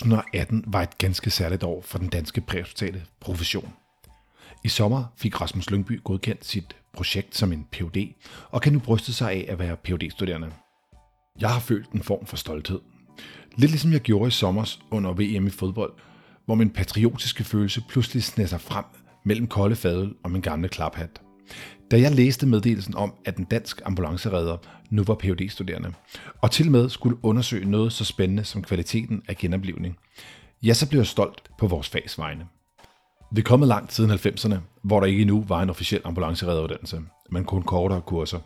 2018 var et ganske særligt år for den danske præhospitale profession. I sommer fik Rasmus Lyngby godkendt sit projekt som en Ph.D. og kan nu bryste sig af at være Ph.D. studerende. Jeg har følt en form for stolthed. Lidt ligesom jeg gjorde i sommer under VM i fodbold, hvor min patriotiske følelse pludselig sned sig frem mellem kolde fadel og min gamle klaphat. Da jeg læste meddelelsen om, at en dansk ambulanceredder nu var phd studerende og til med skulle undersøge noget så spændende som kvaliteten af genoplevning, ja, så blev jeg stolt på vores fags vegne. Vi er kommet langt siden 90'erne, hvor der ikke endnu var en officiel ambulanceredderuddannelse, men kun kortere kurser.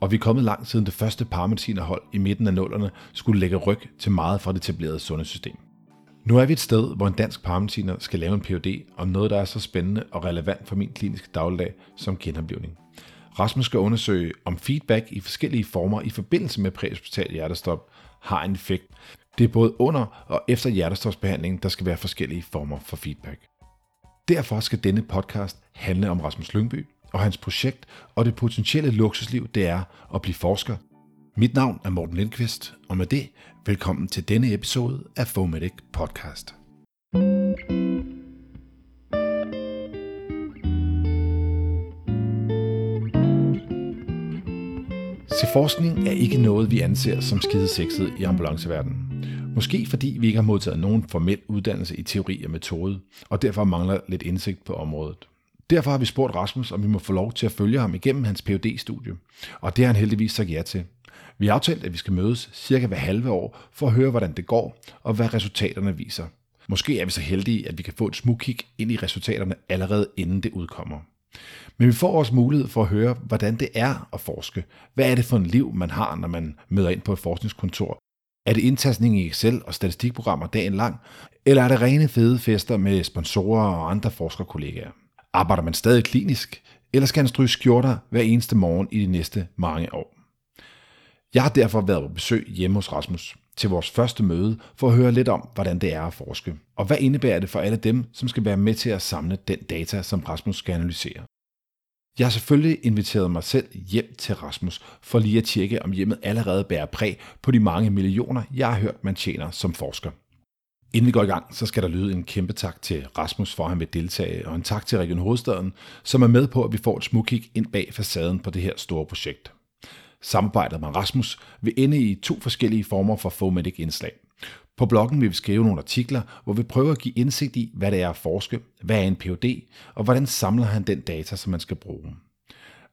Og vi er kommet langt siden det første paramedicinerhold i midten af nullerne skulle lægge ryg til meget fra det etablerede sundhedssystem. Nu er vi et sted, hvor en dansk paramediciner skal lave en Ph.D. om noget, der er så spændende og relevant for min kliniske dagligdag som genoplivning. Rasmus skal undersøge, om feedback i forskellige former i forbindelse med præhospital hjertestop har en effekt. Det er både under og efter hjertestopsbehandlingen, der skal være forskellige former for feedback. Derfor skal denne podcast handle om Rasmus Lyngby og hans projekt og det potentielle luksusliv, det er at blive forsker. Mit navn er Morten Lindqvist, og med det, velkommen til denne episode af Fomedic Podcast. Se, forskning er ikke noget, vi anser som skide sexet i ambulanceverdenen. Måske fordi vi ikke har modtaget nogen formel uddannelse i teori og metode, og derfor mangler lidt indsigt på området. Derfor har vi spurgt Rasmus, om vi må få lov til at følge ham igennem hans phd studie og det har han heldigvis sagt ja til. Vi har aftalt, at vi skal mødes cirka hver halve år for at høre, hvordan det går, og hvad resultaterne viser. Måske er vi så heldige, at vi kan få et smukkig ind i resultaterne allerede inden det udkommer. Men vi får også mulighed for at høre, hvordan det er at forske. Hvad er det for en liv, man har, når man møder ind på et forskningskontor? Er det indtastning i Excel og statistikprogrammer dagen lang? Eller er det rene fede fester med sponsorer og andre forskerkollegaer? Arbejder man stadig klinisk? Eller skal han stryge skjorter hver eneste morgen i de næste mange år? Jeg har derfor været på besøg hjemme hos Rasmus til vores første møde for at høre lidt om, hvordan det er at forske. Og hvad indebærer det for alle dem, som skal være med til at samle den data, som Rasmus skal analysere. Jeg har selvfølgelig inviteret mig selv hjem til Rasmus, for lige at tjekke, om hjemmet allerede bærer præg på de mange millioner, jeg har hørt, man tjener som forsker. Inden vi går i gang, så skal der lyde en kæmpe tak til Rasmus for, at han vil deltage, og en tak til Region Hovedstaden, som er med på, at vi får et smukkig ind bag facaden på det her store projekt. Samarbejdet med Rasmus vil ende i to forskellige former for Fomatic-indslag. På bloggen vil vi skrive nogle artikler, hvor vi prøver at give indsigt i, hvad det er at forske, hvad er en PhD, og hvordan samler han den data, som man skal bruge.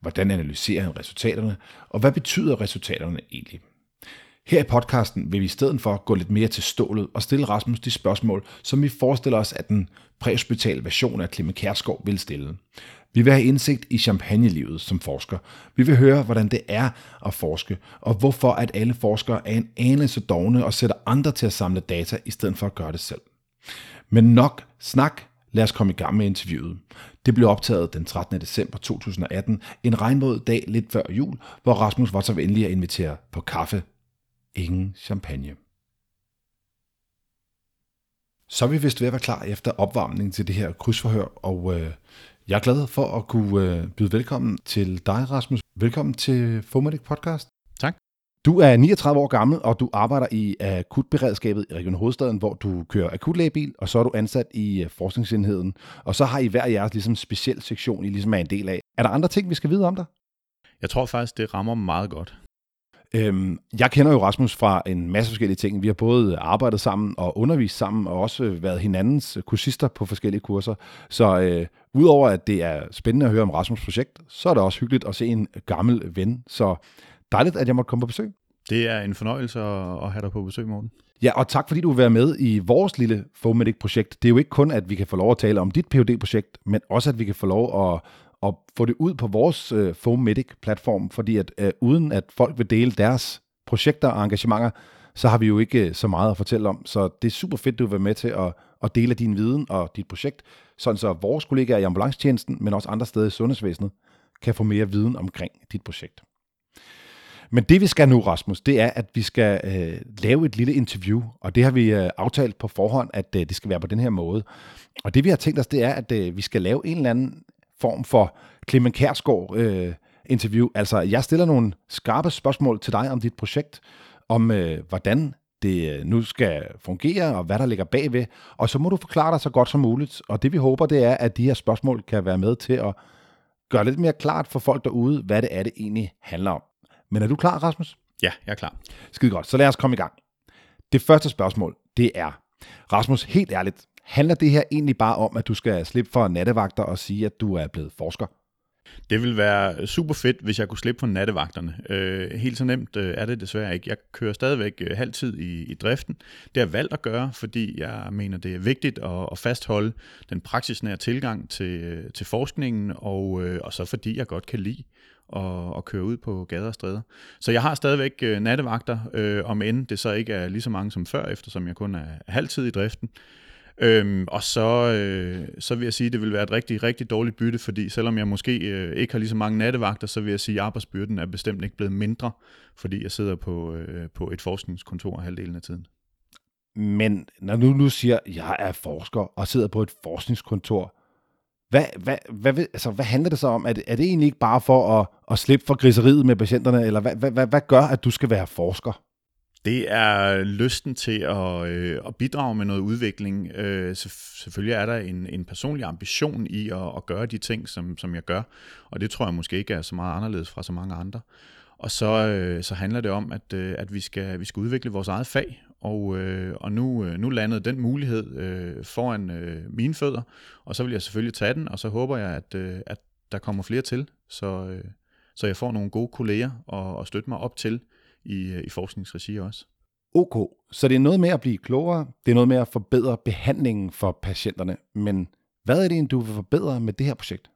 Hvordan analyserer han resultaterne, og hvad betyder resultaterne egentlig? Her i podcasten vil vi i stedet for gå lidt mere til stålet og stille Rasmus de spørgsmål, som vi forestiller os, at den præhospitale version af Clement Kærskov vil stille. Vi vil have indsigt i champagnelivet som forsker. Vi vil høre, hvordan det er at forske, og hvorfor at alle forskere er en anelse dogne og sætter andre til at samle data, i stedet for at gøre det selv. Men nok snak, lad os komme i gang med interviewet. Det blev optaget den 13. december 2018, en regnvåd dag lidt før jul, hvor Rasmus var så venlig at invitere på kaffe. Ingen champagne. Så er vi vist ved at være klar efter opvarmningen til det her krydsforhør, og øh, jeg er glad for at kunne øh, byde velkommen til dig, Rasmus. Velkommen til Fomedic Podcast. Tak. Du er 39 år gammel, og du arbejder i akutberedskabet i Region Hovedstaden, hvor du kører akutlægebil, og så er du ansat i øh, forskningsenheden. Og så har I hver jeres ligesom, speciel sektion, I ligesom er en del af. Er der andre ting, vi skal vide om dig? Jeg tror faktisk, det rammer meget godt. Øhm, jeg kender jo Rasmus fra en masse forskellige ting. Vi har både arbejdet sammen og undervist sammen, og også været hinandens kursister på forskellige kurser. Så øh, udover at det er spændende at høre om Rasmus' projekt, så er det også hyggeligt at se en gammel ven. Så dejligt, at jeg måtte komme på besøg. Det er en fornøjelse at have dig på besøg, Morten. Ja, og tak fordi du vil være med i vores lille Fomedic-projekt. Det er jo ikke kun, at vi kan få lov at tale om dit phd projekt men også at vi kan få lov at og få det ud på vores øh, Fomedic-platform, fordi at øh, uden at folk vil dele deres projekter og engagementer, så har vi jo ikke øh, så meget at fortælle om. Så det er super fedt, du vil være med til at, at dele din viden og dit projekt, sådan så vores kollegaer i ambulancetjenesten, men også andre steder i sundhedsvæsenet, kan få mere viden omkring dit projekt. Men det vi skal nu, Rasmus, det er, at vi skal øh, lave et lille interview, og det har vi øh, aftalt på forhånd, at øh, det skal være på den her måde. Og det vi har tænkt os, det er, at øh, vi skal lave en eller anden form for Clement Kærsgaard øh, interview. Altså, jeg stiller nogle skarpe spørgsmål til dig om dit projekt, om øh, hvordan det øh, nu skal fungere, og hvad der ligger bagved. Og så må du forklare dig så godt som muligt. Og det vi håber, det er, at de her spørgsmål kan være med til at gøre lidt mere klart for folk derude, hvad det er, det egentlig handler om. Men er du klar, Rasmus? Ja, jeg er klar. Skide godt. Så lad os komme i gang. Det første spørgsmål, det er, Rasmus, helt ærligt, handler det her egentlig bare om, at du skal slippe for nattevagter og sige, at du er blevet forsker? Det vil være super fedt, hvis jeg kunne slippe for nattevagterne. Øh, helt så nemt øh, er det desværre ikke. Jeg kører stadigvæk øh, halvtid i, i driften. Det har jeg valgt at gøre, fordi jeg mener, det er vigtigt at, at fastholde den praksisnære tilgang til, øh, til forskningen, og, øh, og så fordi jeg godt kan lide at, at køre ud på gader og stræder. Så jeg har stadigvæk øh, nattevagter, øh, om end det så ikke er lige så mange som før, eftersom jeg kun er halvtid i driften. Øhm, og så, øh, så vil jeg sige, at det vil være et rigtig, rigtig dårligt bytte, fordi selvom jeg måske øh, ikke har lige så mange nattevagter, så vil jeg sige, at arbejdsbyrden er bestemt ikke blevet mindre, fordi jeg sidder på, øh, på et forskningskontor halvdelen af tiden. Men når nu nu siger, at jeg er forsker og sidder på et forskningskontor, hvad, hvad, hvad, altså, hvad handler det så om? Er det, er det egentlig ikke bare for at, at slippe for griseriet med patienterne, eller hvad, hvad, hvad, hvad gør, at du skal være forsker? Det er lysten til at, øh, at bidrage med noget udvikling. Øh, selvfølgelig er der en, en personlig ambition i at, at gøre de ting, som, som jeg gør, og det tror jeg måske ikke er så meget anderledes fra så mange andre. Og så, øh, så handler det om, at, øh, at vi, skal, vi skal udvikle vores eget fag, og, øh, og nu, øh, nu landede den mulighed øh, foran øh, mine fødder, og så vil jeg selvfølgelig tage den, og så håber jeg, at, øh, at der kommer flere til, så, øh, så jeg får nogle gode kolleger at, og støtte mig op til i, øh, i forskningsregi også. Ok, så det er noget med at blive klogere, det er noget med at forbedre behandlingen for patienterne, men hvad er det, du vil forbedre med det her projekt?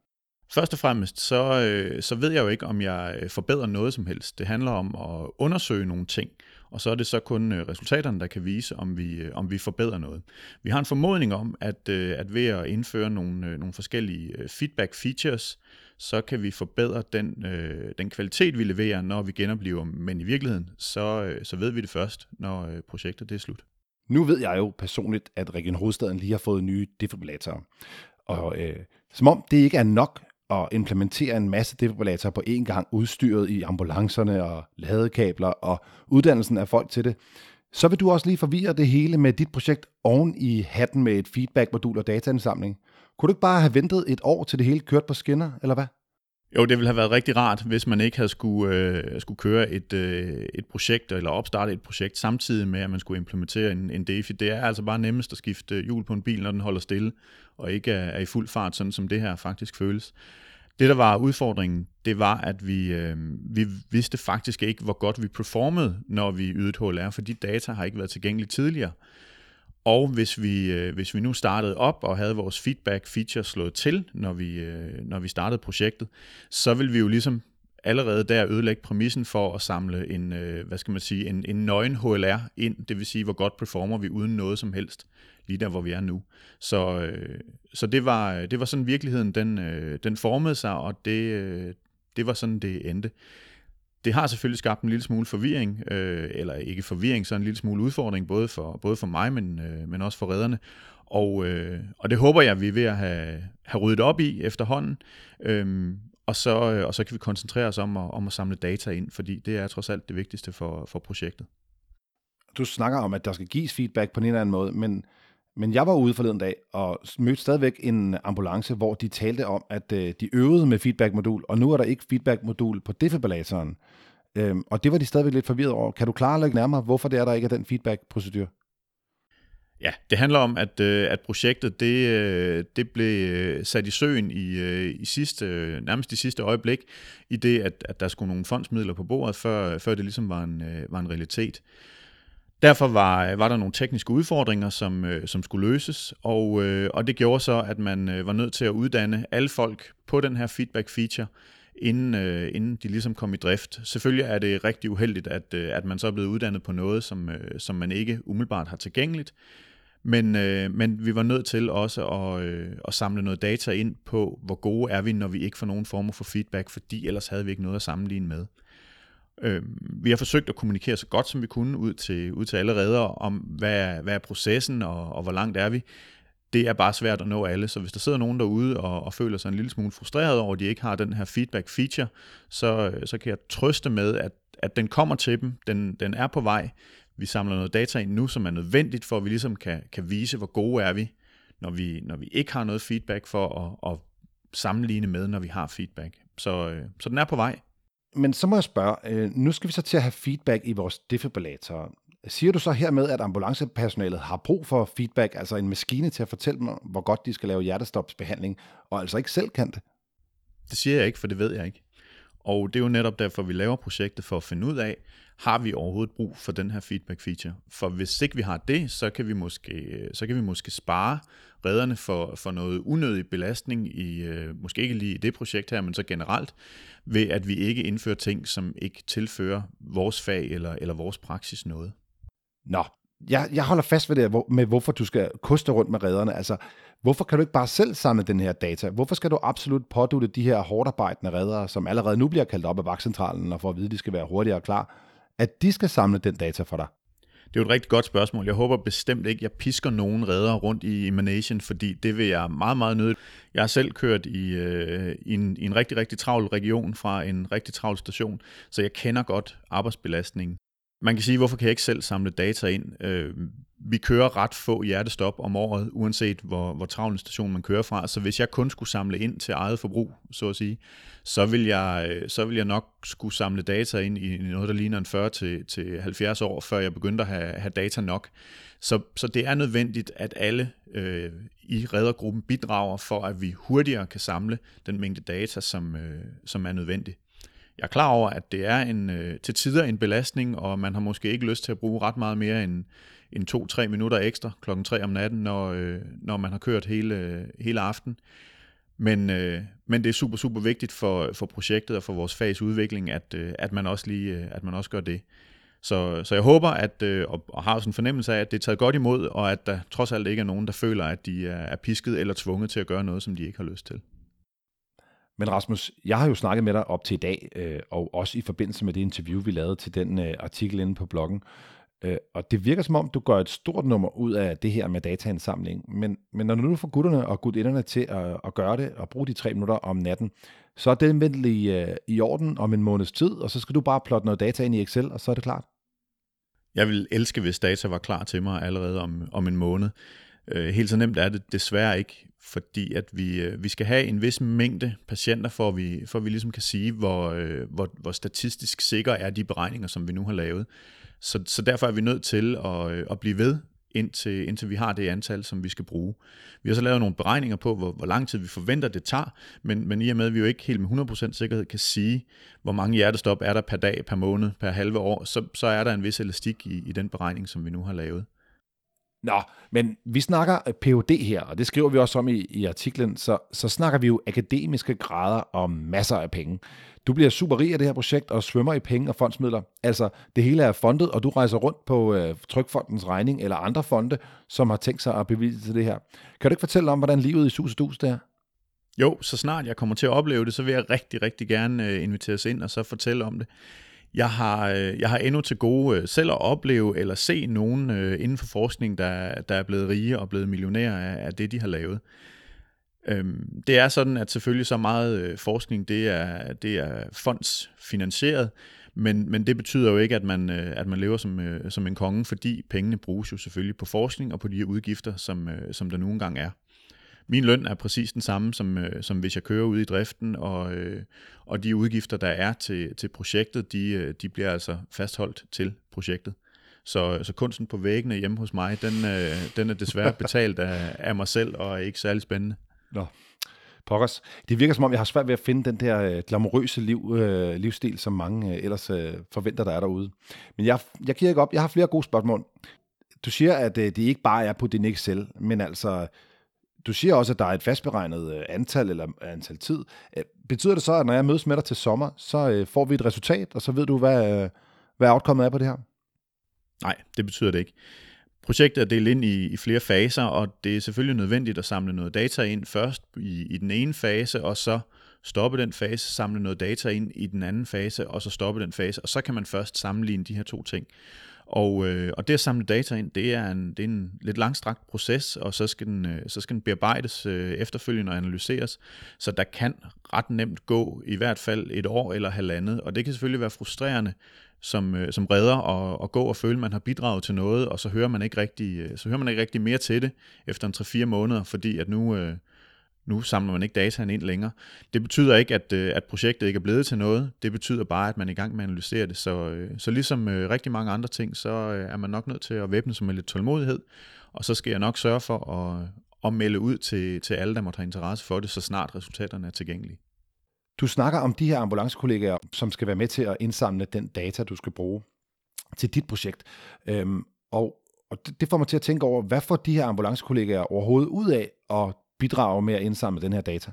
Først og fremmest, så, øh, så ved jeg jo ikke, om jeg øh, forbedrer noget som helst. Det handler om at undersøge nogle ting, og så er det så kun resultaterne, der kan vise, om vi, om vi forbedrer noget. Vi har en formodning om, at, at ved at indføre nogle, nogle forskellige feedback features, så kan vi forbedre den, øh, den kvalitet, vi leverer, når vi genoplever. Men i virkeligheden, så, øh, så ved vi det først, når øh, projektet det er slut. Nu ved jeg jo personligt, at Region Hovedstaden lige har fået nye defibrillatorer. Og øh, som om det ikke er nok at implementere en masse defibrillatorer på én gang, udstyret i ambulancerne og ladekabler og uddannelsen af folk til det, så vil du også lige forvirre det hele med dit projekt oven i hatten med et feedback-modul og dataindsamling. Kunne du ikke bare have ventet et år, til det hele kørte på skinner, eller hvad? Jo, det ville have været rigtig rart, hvis man ikke havde skulle, øh, skulle køre et, øh, et projekt, eller opstarte et projekt, samtidig med, at man skulle implementere en, en DeFi. Det er altså bare nemmest at skifte hjul på en bil, når den holder stille, og ikke er, er i fuld fart, sådan som det her faktisk føles. Det, der var udfordringen, det var, at vi, øh, vi vidste faktisk ikke, hvor godt vi performede, når vi ydede HLR, for de data har ikke været tilgængelige tidligere. Og hvis vi, øh, hvis vi nu startede op og havde vores feedback feature slået til, når vi, øh, når vi startede projektet, så vil vi jo ligesom allerede der ødelægge præmissen for at samle en, øh, hvad skal man sige, en, en nøgen HLR ind, det vil sige, hvor godt performer vi uden noget som helst, lige der, hvor vi er nu. Så, øh, så det, var, det var sådan virkeligheden, den, øh, den formede sig, og det, øh, det var sådan, det endte. Det har selvfølgelig skabt en lille smule forvirring, øh, eller ikke forvirring, så en lille smule udfordring, både for, både for mig, men, øh, men også for redderne. Og, øh, og det håber jeg, vi er ved at have, have ryddet op i efterhånden. Øhm, og, så, øh, og så kan vi koncentrere os om at, om at samle data ind, fordi det er trods alt det vigtigste for, for projektet. Du snakker om, at der skal gives feedback på en eller anden måde, men men jeg var ude forleden dag og mødte stadigvæk en ambulance, hvor de talte om, at øh, de øvede med feedback-modul, og nu er der ikke feedback-modul på defibrillatoren. Øhm, og det var de stadigvæk lidt forvirret over. Kan du klare lidt nærmere, hvorfor det er, der ikke er den feedback-procedur? Ja, det handler om, at, øh, at projektet det, øh, det blev øh, sat i søen i, i sidste, nærmest i sidste øjeblik, i det, at, at der skulle nogle fondsmidler på bordet, før, før det ligesom var en, var en realitet. Derfor var, øh, var der nogle tekniske udfordringer, som, øh, som skulle løses, og, øh, og det gjorde så, at man øh, var nødt til at uddanne alle folk på den her feedback feature, inden, øh, inden de ligesom kom i drift. Selvfølgelig er det rigtig uheldigt, at, øh, at man så er blevet uddannet på noget, som, øh, som man ikke umiddelbart har tilgængeligt, men, øh, men vi var nødt til også at, øh, at samle noget data ind på, hvor gode er vi, når vi ikke får nogen form for feedback, fordi ellers havde vi ikke noget at sammenligne med. Øh, vi har forsøgt at kommunikere så godt som vi kunne ud til, ud til alle redere om, hvad er, hvad er processen og, og hvor langt er vi. Det er bare svært at nå alle, så hvis der sidder nogen derude og, og føler sig en lille smule frustreret over, at de ikke har den her feedback feature, så, øh, så kan jeg trøste med, at, at den kommer til dem, den, den er på vej. vi samler noget data ind nu, som er nødvendigt for, at vi ligesom kan, kan vise, hvor gode er vi, når vi, når vi ikke har noget feedback for at, at sammenligne med, når vi har feedback. Så, øh, så den er på vej. Men så må jeg spørge, øh, nu skal vi så til at have feedback i vores defibrillator. Siger du så hermed, at ambulancepersonalet har brug for feedback, altså en maskine til at fortælle dem, hvor godt de skal lave hjertestopsbehandling, og altså ikke selv kan det? Det siger jeg ikke, for det ved jeg ikke. Og det er jo netop derfor, vi laver projektet for at finde ud af, har vi overhovedet brug for den her feedback feature? For hvis ikke vi har det, så kan vi måske, så kan vi måske spare redderne for, for noget unødig belastning, i, øh, måske ikke lige i det projekt her, men så generelt, ved at vi ikke indfører ting, som ikke tilfører vores fag eller, eller vores praksis noget. Nå, jeg, jeg holder fast ved det med, hvorfor du skal koste rundt med redderne. Altså, hvorfor kan du ikke bare selv samle den her data? Hvorfor skal du absolut pådute de her hårdarbejdende reddere, som allerede nu bliver kaldt op af vagtcentralen, og for at vide, at de skal være hurtigere og klar, at de skal samle den data for dig? Det er jo et rigtig godt spørgsmål. Jeg håber bestemt ikke, at jeg pisker nogen redder rundt i Emanation, fordi det vil jeg meget, meget nødt. Jeg har selv kørt i, øh, i, en, i en rigtig, rigtig travl region fra en rigtig travl station, så jeg kender godt arbejdsbelastningen. Man kan sige, hvorfor kan jeg ikke selv samle data ind? Øh, vi kører ret få hjertestop om året, uanset hvor, hvor travl en station man kører fra. Så hvis jeg kun skulle samle ind til eget forbrug, så at sige, så vil jeg, så vil jeg nok skulle samle data ind i noget, der ligner en 40 til, til 70 år, før jeg begyndte at have, have data nok. Så, så det er nødvendigt, at alle øh, i reddergruppen bidrager for, at vi hurtigere kan samle den mængde data, som, øh, som er nødvendig. Jeg er klar over, at det er en, øh, til tider en belastning, og man har måske ikke lyst til at bruge ret meget mere end, en 2-3 minutter ekstra klokken 3 om natten, når, øh, når man har kørt hele, hele aften. Men, øh, men det er super, super vigtigt for, for projektet og for vores fags udvikling, at, øh, at, man også lige, øh, at man også gør det. Så, så jeg håber, at, øh, og, og har sådan en fornemmelse af, at det er taget godt imod, og at der trods alt ikke er nogen, der føler, at de er, er pisket eller tvunget til at gøre noget, som de ikke har lyst til. Men Rasmus, jeg har jo snakket med dig op til i dag, øh, og også i forbindelse med det interview, vi lavede til den øh, artikel inde på bloggen. Øh, og det virker som om, du gør et stort nummer ud af det her med dataindsamling. Men, men når du nu får gutterne og gutinderne til at, at gøre det og bruge de tre minutter om natten, så er det vendt i, øh, i orden om en måneds tid, og så skal du bare plotte noget data ind i Excel, og så er det klart. Jeg vil elske, hvis data var klar til mig allerede om, om en måned. Øh, helt så nemt er det desværre ikke fordi at vi, øh, vi skal have en vis mængde patienter, for at vi, for at vi ligesom kan sige, hvor, øh, hvor, hvor statistisk sikre er de beregninger, som vi nu har lavet. Så, så derfor er vi nødt til at, øh, at blive ved, indtil, indtil vi har det antal, som vi skal bruge. Vi har så lavet nogle beregninger på, hvor, hvor lang tid vi forventer, det tager, men, men i og med, at vi jo ikke helt med 100% sikkerhed kan sige, hvor mange hjertestop er der per dag, per måned, per halve år, så, så er der en vis elastik i, i den beregning, som vi nu har lavet. Nå, men vi snakker øh, PhD her, og det skriver vi også om i, i artiklen, så, så snakker vi jo akademiske grader og masser af penge. Du bliver super rig af det her projekt og svømmer i penge og fondsmidler. Altså, det hele er fondet, og du rejser rundt på øh, Trykfondens regning eller andre fonde, som har tænkt sig at bevilge til det her. Kan du ikke fortælle om, hvordan livet i Sus og Dus er? Jo, så snart jeg kommer til at opleve det, så vil jeg rigtig, rigtig gerne øh, inviteres ind og så fortælle om det. Jeg har, øh, jeg har endnu til gode øh, selv at opleve eller se nogen øh, inden for forskning, der, der er blevet rige og blevet millionærer af, af det, de har lavet. Øhm, det er sådan, at selvfølgelig så meget forskning, det er, det er fondsfinansieret, men, men det betyder jo ikke, at man, at man lever som, som en konge, fordi pengene bruges jo selvfølgelig på forskning og på de udgifter, som, som der nogle engang er. Min løn er præcis den samme, som, øh, som hvis jeg kører ud i driften, og, øh, og de udgifter, der er til, til projektet, de, øh, de bliver altså fastholdt til projektet. Så, så kunsten på væggene hjemme hos mig, den, øh, den er desværre betalt af, af mig selv, og er ikke særlig spændende. Nå, pokkers. Det virker som om, jeg har svært ved at finde den der øh, glamourøse liv, øh, livsstil, som mange øh, ellers øh, forventer, der er derude. Men jeg, jeg giver ikke op. Jeg har flere gode spørgsmål. Du siger, at øh, det ikke bare er på din Excel, men altså du siger også, at der er et fastberegnet øh, antal eller øh, antal tid. Øh, betyder det så, at når jeg mødes med dig til sommer, så får vi et resultat, og så ved du, hvad, hvad outcomeet er på det her? Nej, det betyder det ikke. Projektet er delt ind i, i flere faser, og det er selvfølgelig nødvendigt at samle noget data ind først i, i den ene fase, og så stoppe den fase, samle noget data ind i den anden fase, og så stoppe den fase, og så kan man først sammenligne de her to ting. Og, øh, og det at samle data ind, det er en, det er en lidt langstrakt proces, og så skal den, øh, så skal den bearbejdes øh, efterfølgende og analyseres. Så der kan ret nemt gå i hvert fald et år eller halvandet, og det kan selvfølgelig være frustrerende, som, øh, som redder og, og gå og føle, at man har bidraget til noget, og så hører man ikke rigtig, øh, så hører man ikke rigtig mere til det efter en 3-4 måneder, fordi at nu, øh, nu samler man ikke dataen ind længere. Det betyder ikke, at, øh, at projektet ikke er blevet til noget. Det betyder bare, at man er i gang med at analysere det. Så, øh, så ligesom øh, rigtig mange andre ting, så er man nok nødt til at væbne sig med lidt tålmodighed. Og så skal jeg nok sørge for at, at melde ud til, til alle, der måtte have interesse for det, så snart resultaterne er tilgængelige. Du snakker om de her ambulancekollegaer, som skal være med til at indsamle den data, du skal bruge til dit projekt. Øhm, og, og det får mig til at tænke over, hvad får de her ambulancekollegaer overhovedet ud af at bidrage med at indsamle den her data?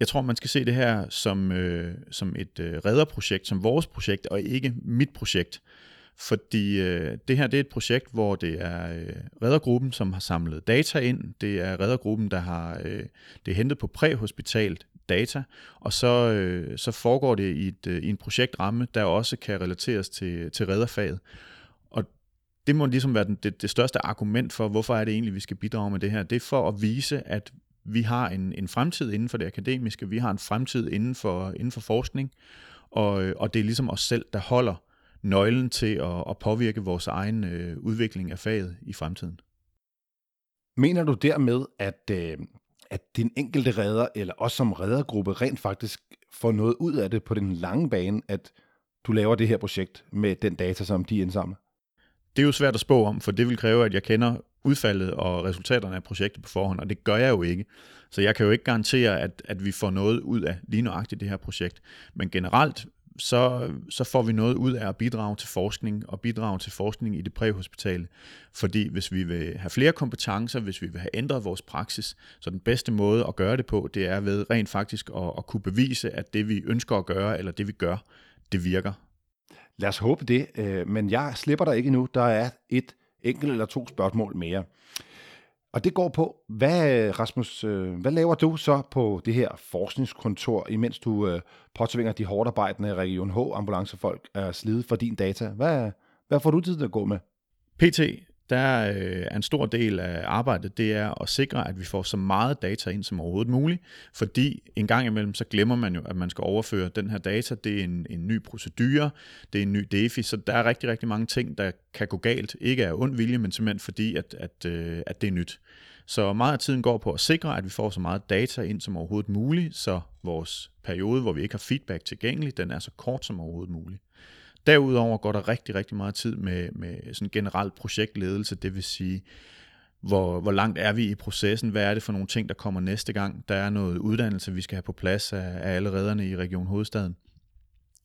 Jeg tror, man skal se det her som, øh, som et øh, redderprojekt, som vores projekt, og ikke mit projekt. Fordi øh, det her det er et projekt, hvor det er øh, reddergruppen, som har samlet data ind. Det er reddergruppen, der har øh, det er hentet på præhospitalt data, og så, øh, så foregår det i, et, øh, i en projektramme, der også kan relateres til, til redderfaget. Og det må ligesom være den, det, det største argument for, hvorfor er det egentlig, vi skal bidrage med det her. Det er for at vise, at vi har en, en fremtid inden for det akademiske, vi har en fremtid inden for, inden for forskning, og, og det er ligesom os selv, der holder nøglen til at, at påvirke vores egen øh, udvikling af faget i fremtiden. Mener du dermed, at, øh, at din enkelte redder, eller os som reddergruppe, rent faktisk får noget ud af det på den lange bane, at du laver det her projekt med den data, som de indsamler? Det er jo svært at spå om, for det vil kræve, at jeg kender udfaldet og resultaterne af projektet på forhånd, og det gør jeg jo ikke. Så jeg kan jo ikke garantere, at, at vi får noget ud af lige nøjagtigt det her projekt. Men generelt så, så får vi noget ud af at bidrage til forskning og bidrage til forskning i det præhospitale. Fordi hvis vi vil have flere kompetencer, hvis vi vil have ændret vores praksis, så den bedste måde at gøre det på, det er ved rent faktisk at, at kunne bevise, at det vi ønsker at gøre, eller det vi gør, det virker. Lad os håbe det, øh, men jeg slipper dig ikke nu. Der er et enkelt eller to spørgsmål mere. Og det går på, hvad, Rasmus, øh, hvad laver du så på det her forskningskontor, imens du øh, påtvinger de hårdt arbejdende Region H ambulancefolk er slide for din data? Hvad, hvad får du tid til at gå med? PT, der øh, er en stor del af arbejdet, det er at sikre, at vi får så meget data ind som overhovedet muligt, fordi en gang imellem, så glemmer man jo, at man skal overføre den her data, det er en, en ny procedure, det er en ny DEFI, så der er rigtig, rigtig mange ting, der kan gå galt, ikke af ond vilje, men simpelthen fordi, at, at, øh, at det er nyt. Så meget af tiden går på at sikre, at vi får så meget data ind som overhovedet muligt, så vores periode, hvor vi ikke har feedback tilgængelig, den er så kort som overhovedet muligt. Derudover går der rigtig, rigtig meget tid med, med sådan generelt projektledelse, det vil sige, hvor, hvor langt er vi i processen, hvad er det for nogle ting, der kommer næste gang, der er noget uddannelse, vi skal have på plads af, af alle redderne i Region Hovedstaden.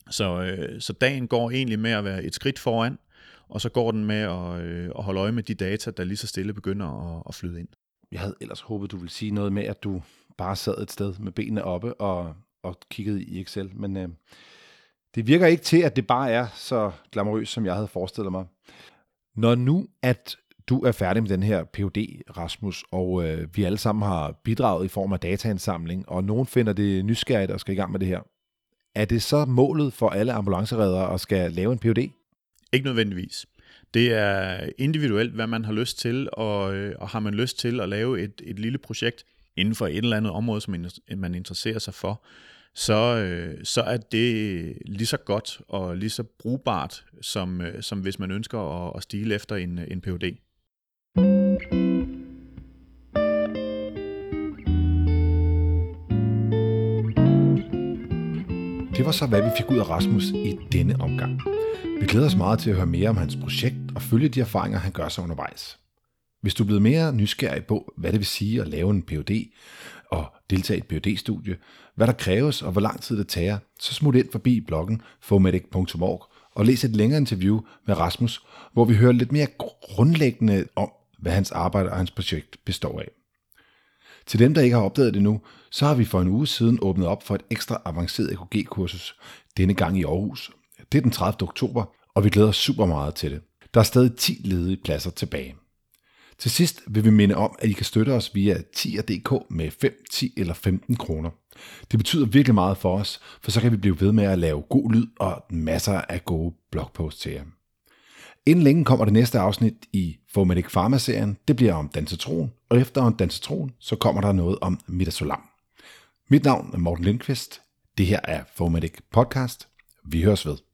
Så, øh, så dagen går egentlig med at være et skridt foran, og så går den med at, øh, at holde øje med de data, der lige så stille begynder at, at flyde ind. Jeg havde ellers håbet, du ville sige noget med, at du bare sad et sted med benene oppe og, og kiggede i Excel, men øh, det virker ikke til, at det bare er så glamourøst, som jeg havde forestillet mig. Når nu, at du er færdig med den her PhD, Rasmus, og øh, vi alle sammen har bidraget i form af dataindsamling, og nogen finder det nysgerrigt og skal i gang med det her, er det så målet for alle ambulanceredere at skal lave en PhD? Ikke nødvendigvis. Det er individuelt, hvad man har lyst til, og, øh, og har man lyst til at lave et, et lille projekt inden for et eller andet område, som man interesserer sig for, så, øh, så er det lige så godt og lige så brugbart, som, øh, som hvis man ønsker at, at stile efter en, en PhD. Det var så, hvad vi fik ud af Rasmus i denne omgang. Vi glæder os meget til at høre mere om hans projekt og følge de erfaringer, han gør sig undervejs. Hvis du er blevet mere nysgerrig på, hvad det vil sige at lave en PhD og deltage i et phd studie hvad der kræves og hvor lang tid det tager, så smut ind forbi bloggen fomedic.org og læs et længere interview med Rasmus, hvor vi hører lidt mere grundlæggende om, hvad hans arbejde og hans projekt består af. Til dem, der ikke har opdaget det nu, så har vi for en uge siden åbnet op for et ekstra avanceret EKG-kursus, denne gang i Aarhus. Det er den 30. oktober, og vi glæder os super meget til det. Der er stadig 10 ledige pladser tilbage. Til sidst vil vi minde om, at I kan støtte os via tier.dk med 5, 10 eller 15 kroner. Det betyder virkelig meget for os, for så kan vi blive ved med at lave god lyd og masser af gode blogposts til jer. Inden længe kommer det næste afsnit i Formatic Pharma-serien. Det bliver om dansetron, og efter om dansetron, så kommer der noget om Midazolam. Mit navn er Morten Lindqvist. Det her er Formatic Podcast. Vi høres ved.